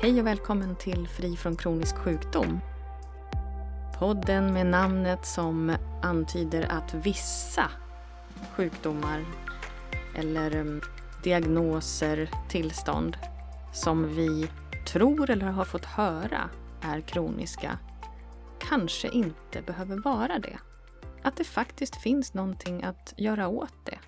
Hej och välkommen till Fri från kronisk sjukdom. Podden med namnet som antyder att vissa sjukdomar eller mm, diagnoser, tillstånd som vi tror eller har fått höra är kroniska kanske inte behöver vara det. Att det faktiskt finns någonting att göra åt det.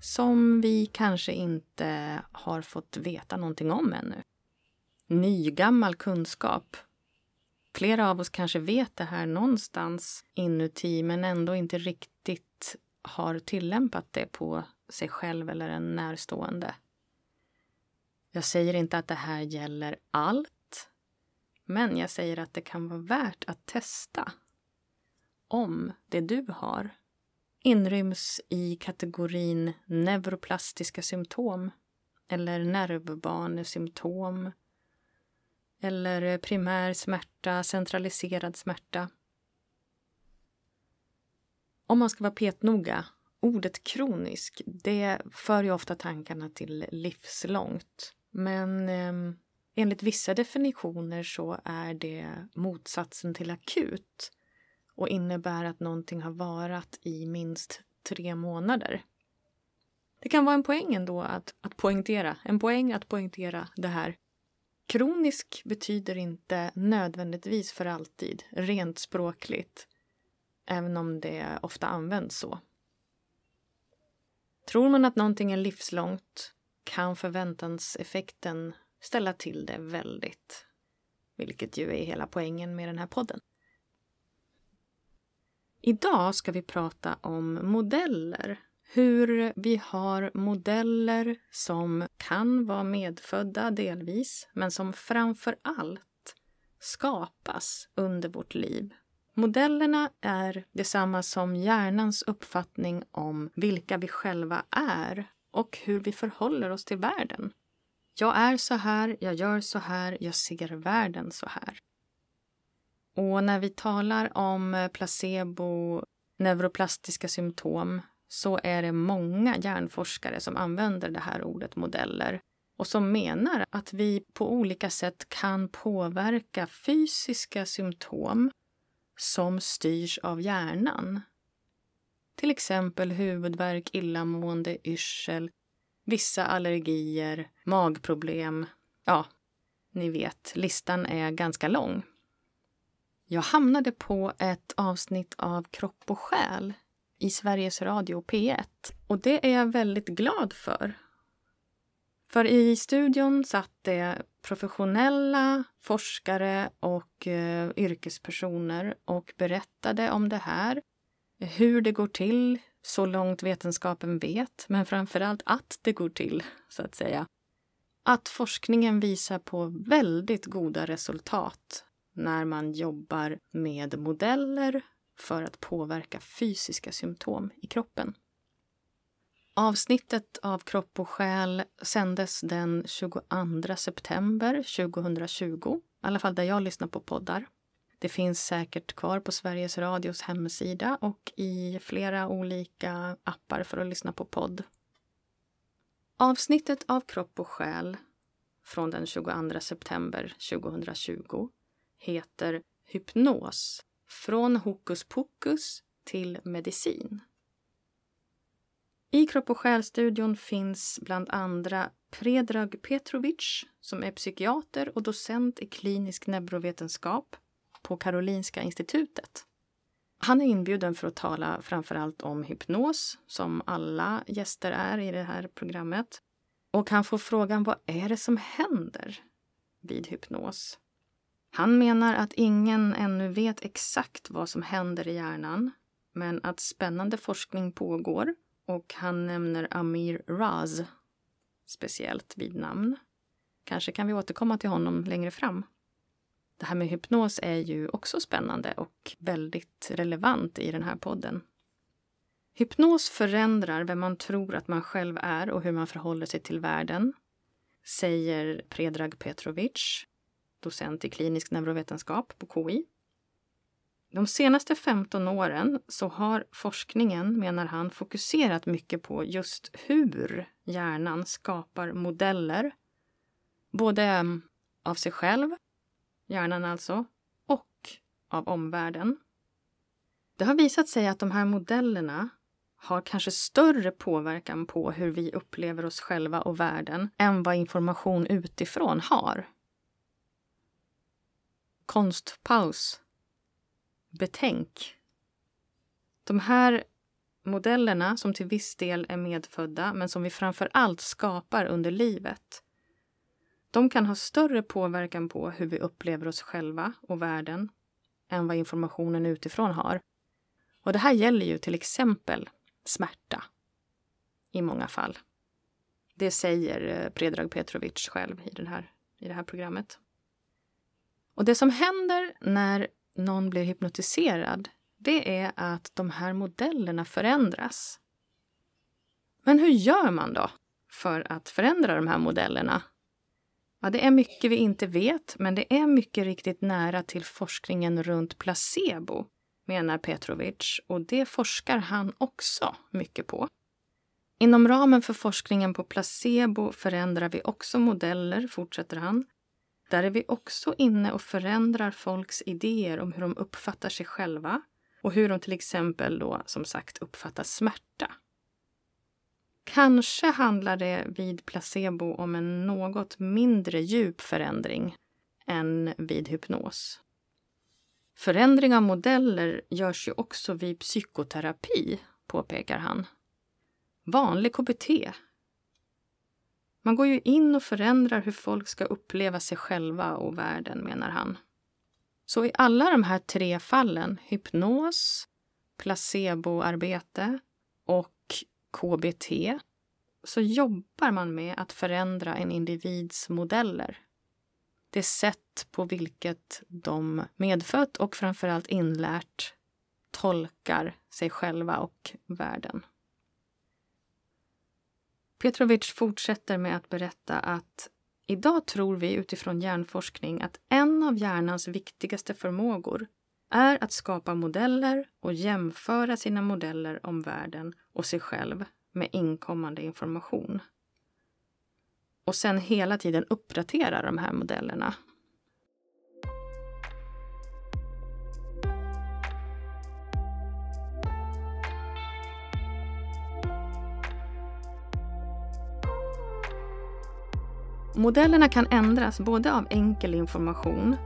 Som vi kanske inte har fått veta någonting om ännu nygammal kunskap. Flera av oss kanske vet det här någonstans inuti men ändå inte riktigt har tillämpat det på sig själv eller en närstående. Jag säger inte att det här gäller allt, men jag säger att det kan vara värt att testa om det du har inryms i kategorin neuroplastiska symptom eller nervbanesymptom eller eh, primär smärta, centraliserad smärta. Om man ska vara petnoga, ordet kronisk, det för ju ofta tankarna till livslångt. Men eh, enligt vissa definitioner så är det motsatsen till akut och innebär att någonting har varat i minst tre månader. Det kan vara en poäng ändå att, att poängtera, en poäng att poängtera det här Kronisk betyder inte nödvändigtvis för alltid, rent språkligt, även om det ofta används så. Tror man att någonting är livslångt kan förväntanseffekten ställa till det väldigt, vilket ju är hela poängen med den här podden. Idag ska vi prata om modeller hur vi har modeller som kan vara medfödda delvis, men som framför allt skapas under vårt liv. Modellerna är detsamma som hjärnans uppfattning om vilka vi själva är och hur vi förhåller oss till världen. Jag är så här, jag gör så här, jag ser världen så här. Och när vi talar om placebo, neuroplastiska symptom så är det många hjärnforskare som använder det här ordet modeller och som menar att vi på olika sätt kan påverka fysiska symptom som styrs av hjärnan. Till exempel huvudvärk, illamående, yrsel, vissa allergier, magproblem. Ja, ni vet, listan är ganska lång. Jag hamnade på ett avsnitt av Kropp och själ i Sveriges Radio P1. Och det är jag väldigt glad för. För i studion satt det professionella forskare och eh, yrkespersoner och berättade om det här. Hur det går till, så långt vetenskapen vet, men framför allt att det går till, så att säga. Att forskningen visar på väldigt goda resultat när man jobbar med modeller för att påverka fysiska symptom i kroppen. Avsnittet av Kropp och själ sändes den 22 september 2020, i alla fall där jag lyssnar på poddar. Det finns säkert kvar på Sveriges Radios hemsida och i flera olika appar för att lyssna på podd. Avsnittet av Kropp och själ från den 22 september 2020 heter Hypnos från hokus pokus till medicin. I Kropp och själstudion finns bland andra Predrag Petrovic som är psykiater och docent i klinisk neurovetenskap på Karolinska institutet. Han är inbjuden för att tala framför allt om hypnos, som alla gäster är i det här programmet. Och han får frågan vad är det som händer vid hypnos? Han menar att ingen ännu vet exakt vad som händer i hjärnan men att spännande forskning pågår och han nämner Amir Raz speciellt vid namn. Kanske kan vi återkomma till honom längre fram. Det här med hypnos är ju också spännande och väldigt relevant i den här podden. Hypnos förändrar vem man tror att man själv är och hur man förhåller sig till världen, säger Predrag Petrovic, docent i klinisk neurovetenskap på KI. De senaste 15 åren så har forskningen, menar han, fokuserat mycket på just hur hjärnan skapar modeller. Både av sig själv, hjärnan alltså, och av omvärlden. Det har visat sig att de här modellerna har kanske större påverkan på hur vi upplever oss själva och världen än vad information utifrån har. Konstpaus. Betänk. De här modellerna som till viss del är medfödda men som vi framför allt skapar under livet. De kan ha större påverkan på hur vi upplever oss själva och världen än vad informationen utifrån har. Och det här gäller ju till exempel smärta i många fall. Det säger eh, Predrag Petrovic själv i, den här, i det här programmet. Och det som händer när någon blir hypnotiserad det är att de här modellerna förändras. Men hur gör man då för att förändra de här modellerna? Ja, det är mycket vi inte vet, men det är mycket riktigt nära till forskningen runt placebo, menar Petrovic, och det forskar han också mycket på. Inom ramen för forskningen på placebo förändrar vi också modeller, fortsätter han. Där är vi också inne och förändrar folks idéer om hur de uppfattar sig själva och hur de till exempel då som sagt uppfattar smärta. Kanske handlar det vid placebo om en något mindre djup förändring än vid hypnos. Förändring av modeller görs ju också vid psykoterapi, påpekar han. Vanlig KBT. Man går ju in och förändrar hur folk ska uppleva sig själva och världen, menar han. Så i alla de här tre fallen, hypnos, placeboarbete och KBT, så jobbar man med att förändra en individs modeller. Det sätt på vilket de medfött och framförallt inlärt tolkar sig själva och världen. Petrovic fortsätter med att berätta att Idag tror vi utifrån hjärnforskning att en av hjärnans viktigaste förmågor är att skapa modeller och jämföra sina modeller om världen och sig själv med inkommande information. Och sen hela tiden uppdatera de här modellerna Modellerna kan ändras både av enkel information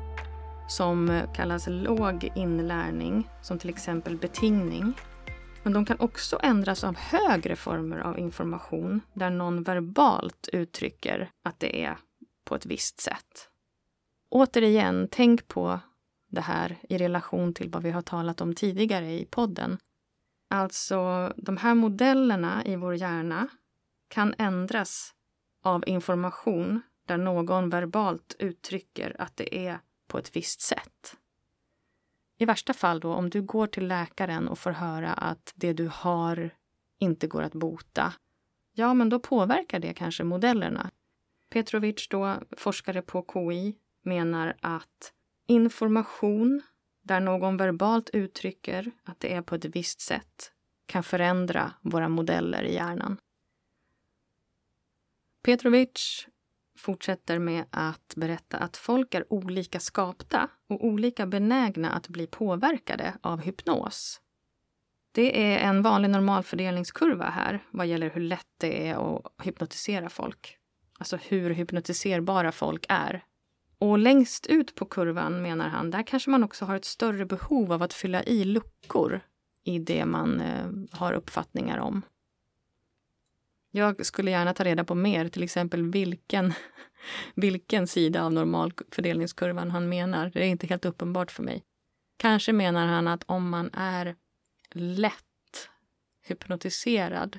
som kallas låg inlärning, som till exempel betingning. Men de kan också ändras av högre former av information där någon verbalt uttrycker att det är på ett visst sätt. Återigen, tänk på det här i relation till vad vi har talat om tidigare i podden. Alltså, de här modellerna i vår hjärna kan ändras av information där någon verbalt uttrycker att det är på ett visst sätt. I värsta fall då, om du går till läkaren och får höra att det du har inte går att bota, ja, men då påverkar det kanske modellerna. Petrovic, då, forskare på KI, menar att information där någon verbalt uttrycker att det är på ett visst sätt kan förändra våra modeller i hjärnan. Petrovic fortsätter med att berätta att folk är olika skapta och olika benägna att bli påverkade av hypnos. Det är en vanlig normalfördelningskurva här vad gäller hur lätt det är att hypnotisera folk. Alltså hur hypnotiserbara folk är. Och längst ut på kurvan, menar han, där kanske man också har ett större behov av att fylla i luckor i det man eh, har uppfattningar om. Jag skulle gärna ta reda på mer, till exempel vilken, vilken sida av normalfördelningskurvan han menar. Det är inte helt uppenbart för mig. Kanske menar han att om man är lätt hypnotiserad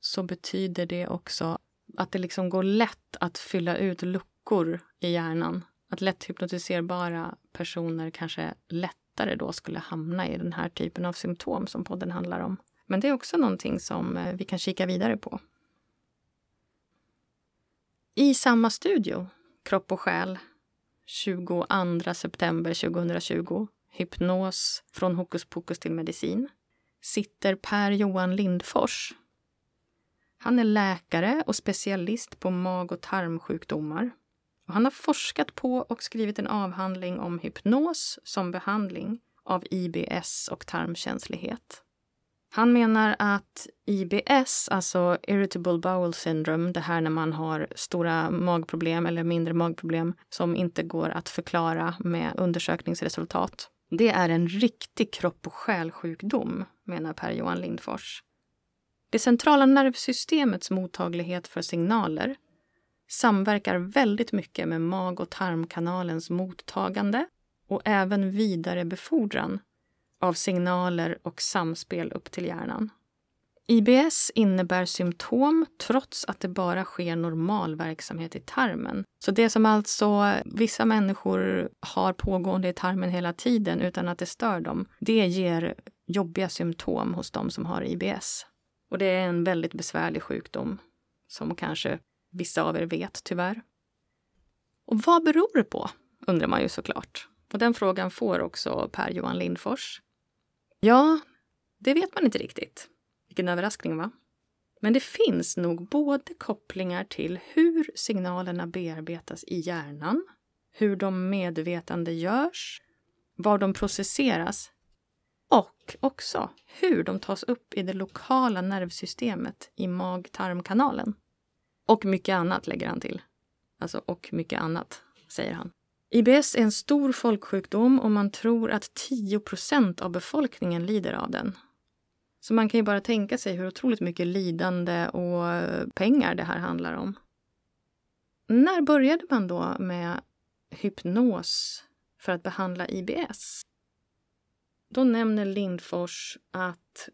så betyder det också att det liksom går lätt att fylla ut luckor i hjärnan. Att lätt hypnotiserbara personer kanske lättare då skulle hamna i den här typen av symptom som podden handlar om. Men det är också någonting som eh, vi kan kika vidare på. I samma studio, Kropp och själ, 22 september 2020, Hypnos från hokus pokus till medicin, sitter Per Johan Lindfors. Han är läkare och specialist på mag och tarmsjukdomar. Och han har forskat på och skrivit en avhandling om hypnos som behandling av IBS och tarmkänslighet. Han menar att IBS, alltså Irritable Bowel Syndrome, det här när man har stora magproblem eller mindre magproblem som inte går att förklara med undersökningsresultat. Det är en riktig kropp och själsjukdom, menar Per-Johan Lindfors. Det centrala nervsystemets mottaglighet för signaler samverkar väldigt mycket med mag och tarmkanalens mottagande och även vidarebefordran av signaler och samspel upp till hjärnan. IBS innebär symptom trots att det bara sker normal verksamhet i tarmen. Så det som alltså vissa människor har pågående i tarmen hela tiden utan att det stör dem, det ger jobbiga symptom hos de som har IBS. Och det är en väldigt besvärlig sjukdom som kanske vissa av er vet, tyvärr. Och vad beror det på? undrar man ju såklart. Och den frågan får också Per-Johan Lindfors. Ja, det vet man inte riktigt. Vilken överraskning, va? Men det finns nog både kopplingar till hur signalerna bearbetas i hjärnan, hur de medvetande görs, var de processeras och också hur de tas upp i det lokala nervsystemet i mag-tarmkanalen. Och mycket annat, lägger han till. Alltså, och mycket annat, säger han. IBS är en stor folksjukdom och man tror att 10% av befolkningen lider av den. Så man kan ju bara tänka sig hur otroligt mycket lidande och eh, pengar det här handlar om. När började man då med hypnos för att behandla IBS? Då nämner Lindfors att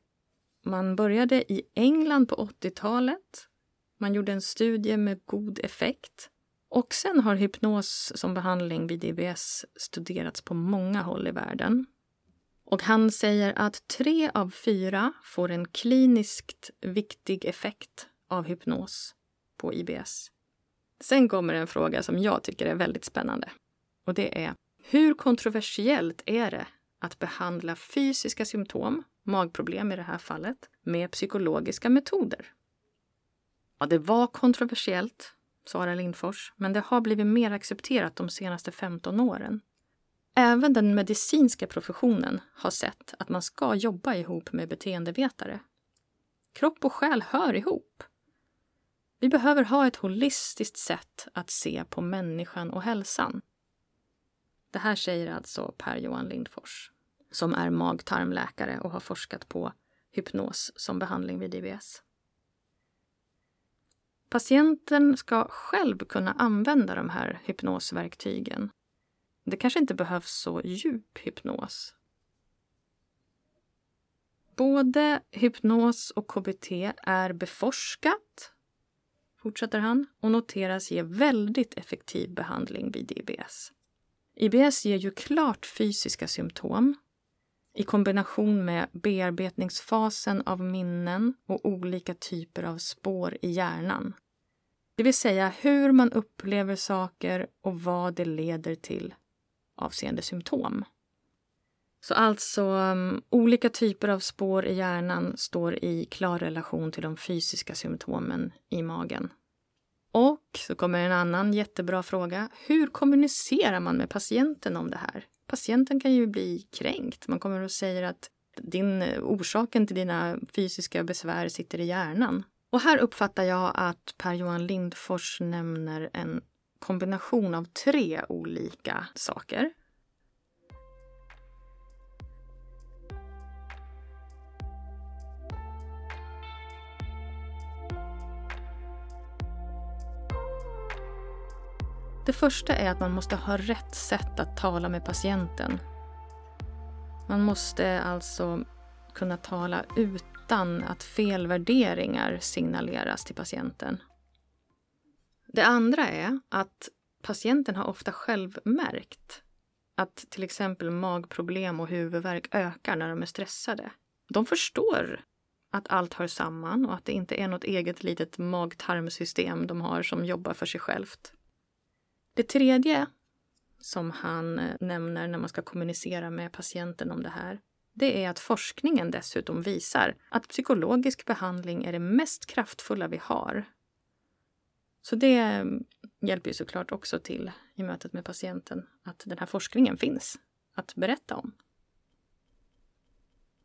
man började i England på 80-talet. Man gjorde en studie med god effekt. Och sen har hypnos som behandling vid IBS studerats på många håll i världen. Och han säger att tre av fyra får en kliniskt viktig effekt av hypnos på IBS. Sen kommer en fråga som jag tycker är väldigt spännande. Och det är, hur kontroversiellt är det att behandla fysiska symptom, magproblem i det här fallet, med psykologiska metoder? Ja, det var kontroversiellt, svarar Lindfors, men det har blivit mer accepterat de senaste 15 åren. Även den medicinska professionen har sett att man ska jobba ihop med beteendevetare. Kropp och själ hör ihop. Vi behöver ha ett holistiskt sätt att se på människan och hälsan. Det här säger alltså Per-Johan Lindfors som är mag-tarmläkare och har forskat på hypnos som behandling vid IBS. Patienten ska själv kunna använda de här hypnosverktygen. Det kanske inte behövs så djup hypnos. Både hypnos och KBT är beforskat, fortsätter han, och noteras ge väldigt effektiv behandling vid IBS. IBS ger ju klart fysiska symptom i kombination med bearbetningsfasen av minnen och olika typer av spår i hjärnan. Det vill säga hur man upplever saker och vad det leder till avseende symptom. Så alltså um, olika typer av spår i hjärnan står i klar relation till de fysiska symptomen i magen. Och så kommer en annan jättebra fråga. Hur kommunicerar man med patienten om det här? Patienten kan ju bli kränkt. Man kommer och säger att din, eh, orsaken till dina fysiska besvär sitter i hjärnan. Och här uppfattar jag att Per-Johan Lindfors nämner en kombination av tre olika saker. Det första är att man måste ha rätt sätt att tala med patienten. Man måste alltså kunna tala utan att felvärderingar signaleras till patienten. Det andra är att patienten har ofta själv märkt att till exempel magproblem och huvudvärk ökar när de är stressade. De förstår att allt hör samman och att det inte är något eget litet mag-tarmsystem de har som jobbar för sig självt. Det tredje som han eh, nämner när man ska kommunicera med patienten om det här, det är att forskningen dessutom visar att psykologisk behandling är det mest kraftfulla vi har. Så det mm, hjälper ju såklart också till i mötet med patienten att den här forskningen finns att berätta om.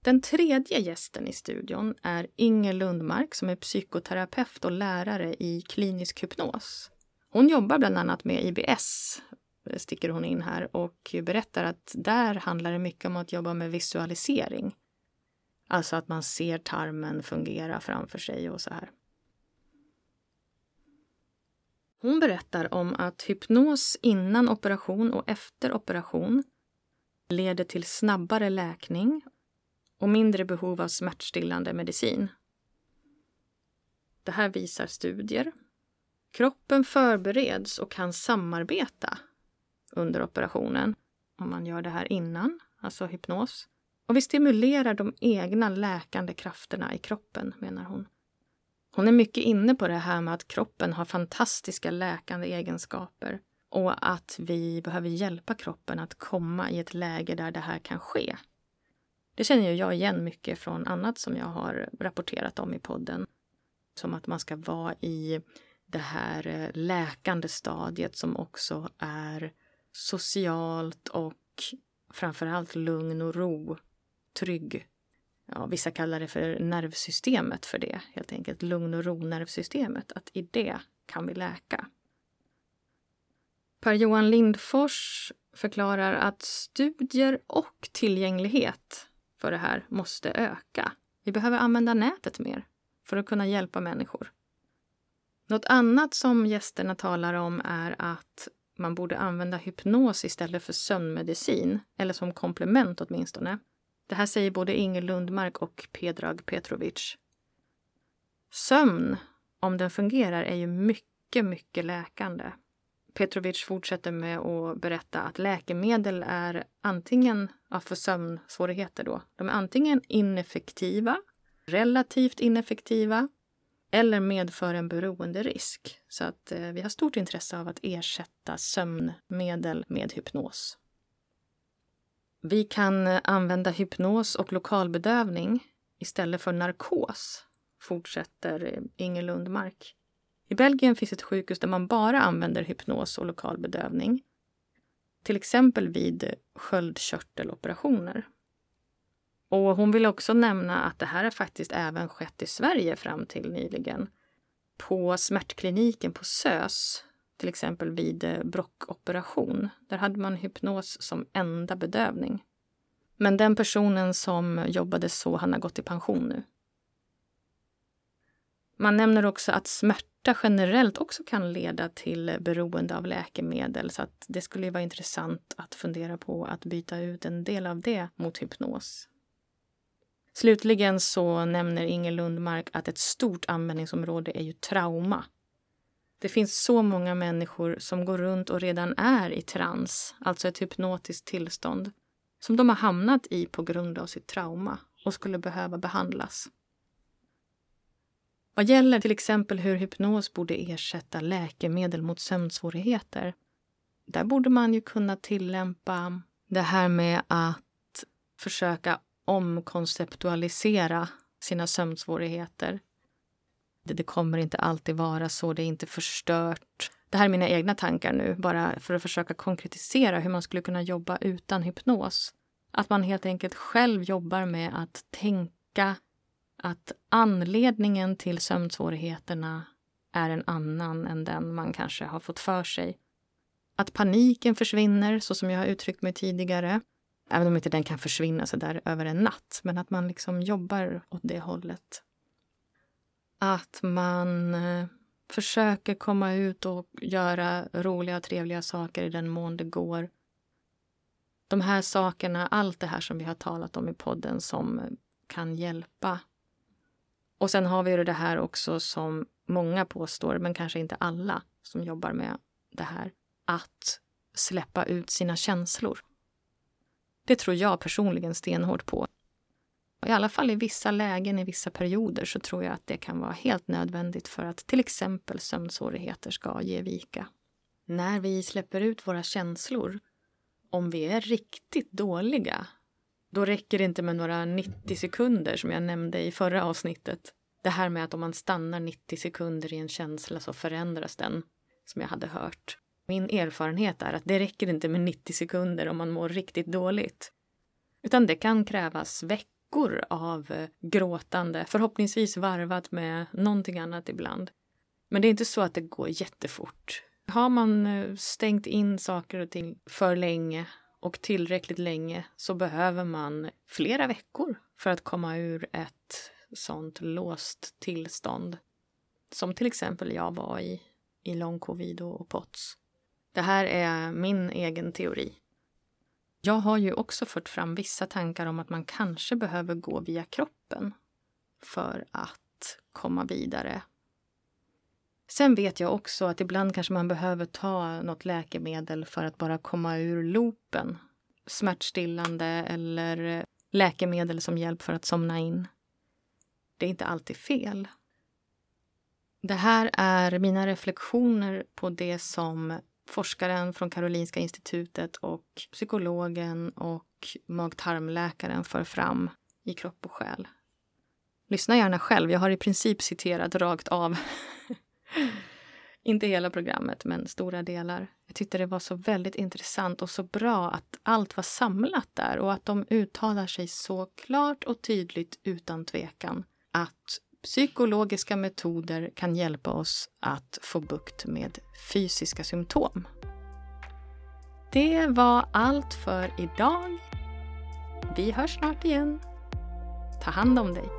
Den tredje gästen i studion är Inger Lundmark som är psykoterapeut och lärare i klinisk hypnos. Hon jobbar bland annat med IBS, eh, sticker hon in här, och berättar att där handlar det mycket om att jobba med visualisering. Alltså att man ser tarmen fungera framför sig och så här. Hon berättar om att hypnos innan operation och efter operation leder till snabbare läkning och mindre behov av smärtstillande medicin. Det här visar studier. Kroppen förbereds och kan samarbeta under operationen om man gör det här innan, alltså hypnos. Och vi stimulerar de egna läkande krafterna i kroppen, menar hon. Hon är mycket inne på det här med att kroppen har fantastiska läkande egenskaper och att vi behöver hjälpa kroppen att komma i ett läge där det här kan ske. Det känner jag igen mycket från annat som jag har rapporterat om i podden. Som att man ska vara i det här eh, läkande stadiet som också är socialt och framförallt lugn och ro, trygg. Ja, vissa kallar det för nervsystemet för det, helt enkelt. Lugn och ro-nervsystemet. Att i det kan vi läka. Per-Johan Lindfors förklarar att studier och tillgänglighet för det här måste öka. Vi behöver använda nätet mer för att kunna hjälpa människor. Något annat som gästerna talar om är att man borde använda hypnos istället för sömnmedicin, eller som komplement åtminstone. Det här säger både Inger Lundmark och Pedrag Petrovic. Sömn, om den fungerar, är ju mycket, mycket läkande. Petrovic fortsätter med att berätta att läkemedel är antingen, ja, för sömnsvårigheter då, de är antingen ineffektiva, relativt ineffektiva eller medför en beroenderisk. Så att eh, vi har stort intresse av att ersätta sömnmedel med hypnos. Vi kan eh, använda hypnos och lokalbedövning istället för narkos, fortsätter eh, Inger Lundmark. I Belgien finns ett sjukhus där man bara använder hypnos och lokalbedövning. Till exempel vid sköldkörteloperationer. Och hon vill också nämna att det här har faktiskt även skett i Sverige fram till nyligen. På smärtkliniken på SÖS, till exempel vid eh, brockoperation, där hade man hypnos som enda bedövning. Men den personen som jobbade så, han har gått i pension nu. Man nämner också att smärta generellt också kan leda till beroende av läkemedel så att det skulle vara intressant att fundera på att byta ut en del av det mot hypnos. Slutligen så nämner Inger Lundmark att ett stort användningsområde är ju trauma. Det finns så många människor som går runt och redan är i trans, alltså ett hypnotiskt tillstånd, som de har hamnat i på grund av sitt trauma och skulle behöva behandlas. Vad gäller till exempel hur hypnos borde ersätta läkemedel mot sömnsvårigheter, där borde man ju kunna tillämpa det här med att försöka omkonceptualisera sina sömnsvårigheter. Det, kommer inte alltid vara så, det är inte förstört. Det här är mina egna tankar nu, bara för att försöka konkretisera hur man skulle kunna jobba utan hypnos. Att man helt enkelt själv jobbar med att tänka att anledningen till sömnsvårigheterna är en annan än den man kanske har fått för sig. Att paniken försvinner, så som jag har uttryckt mig tidigare. Även om inte den kan försvinna så där över en natt, men att man liksom jobbar åt det hållet. Att man eh, försöker komma ut och göra roliga och trevliga saker i den mån det går. De här sakerna, allt det här som vi har talat om i podden som kan hjälpa. Och sen har vi det här också som många påstår, men kanske inte alla som jobbar med det här, att släppa ut sina känslor. Det tror jag personligen stenhårt på. I alla fall i vissa lägen, i vissa perioder, så tror jag att det kan vara helt nödvändigt för att till exempel sömnsvårigheter ska ge vika. När vi släpper ut våra känslor, om vi är riktigt dåliga, då räcker det inte med några 90 sekunder som jag nämnde i förra avsnittet. Det här med att om man stannar 90 sekunder i en känsla så förändras den, som jag hade hört. Min erfarenhet är att det räcker inte med 90 sekunder om man mår riktigt dåligt. Utan det kan krävas veckor av eh, gråtande, förhoppningsvis varvat med någonting annat ibland. Men det är inte så att det går jättefort. Har man eh, stängt in saker och ting för länge och tillräckligt länge så behöver man flera veckor för att komma ur ett sånt låst tillstånd. Som till exempel jag var i, i lång covid och POTS. Det här är min egen teori. Jag har ju också fört fram vissa tankar om att man kanske behöver gå via kroppen för att komma vidare. Sen vet jag också att ibland kanske man behöver ta något läkemedel för att bara komma ur loopen. Smärtstillande eller läkemedel som hjälp för att somna in. Det är inte alltid fel. Det här är mina reflektioner på det som forskaren från Karolinska institutet och psykologen och mag-tarmläkaren för fram i Kropp och själ. Lyssna gärna själv, jag har i princip citerat rakt av. Inte hela programmet, men stora delar. Jag tyckte det var så väldigt intressant och så bra att allt var samlat där och att de uttalar sig så klart och tydligt utan tvekan att psykologiska metoder kan hjälpa oss att få bukt med fysiska symptom. Det var allt för idag. Vi hörs snart igen. Ta hand om dig.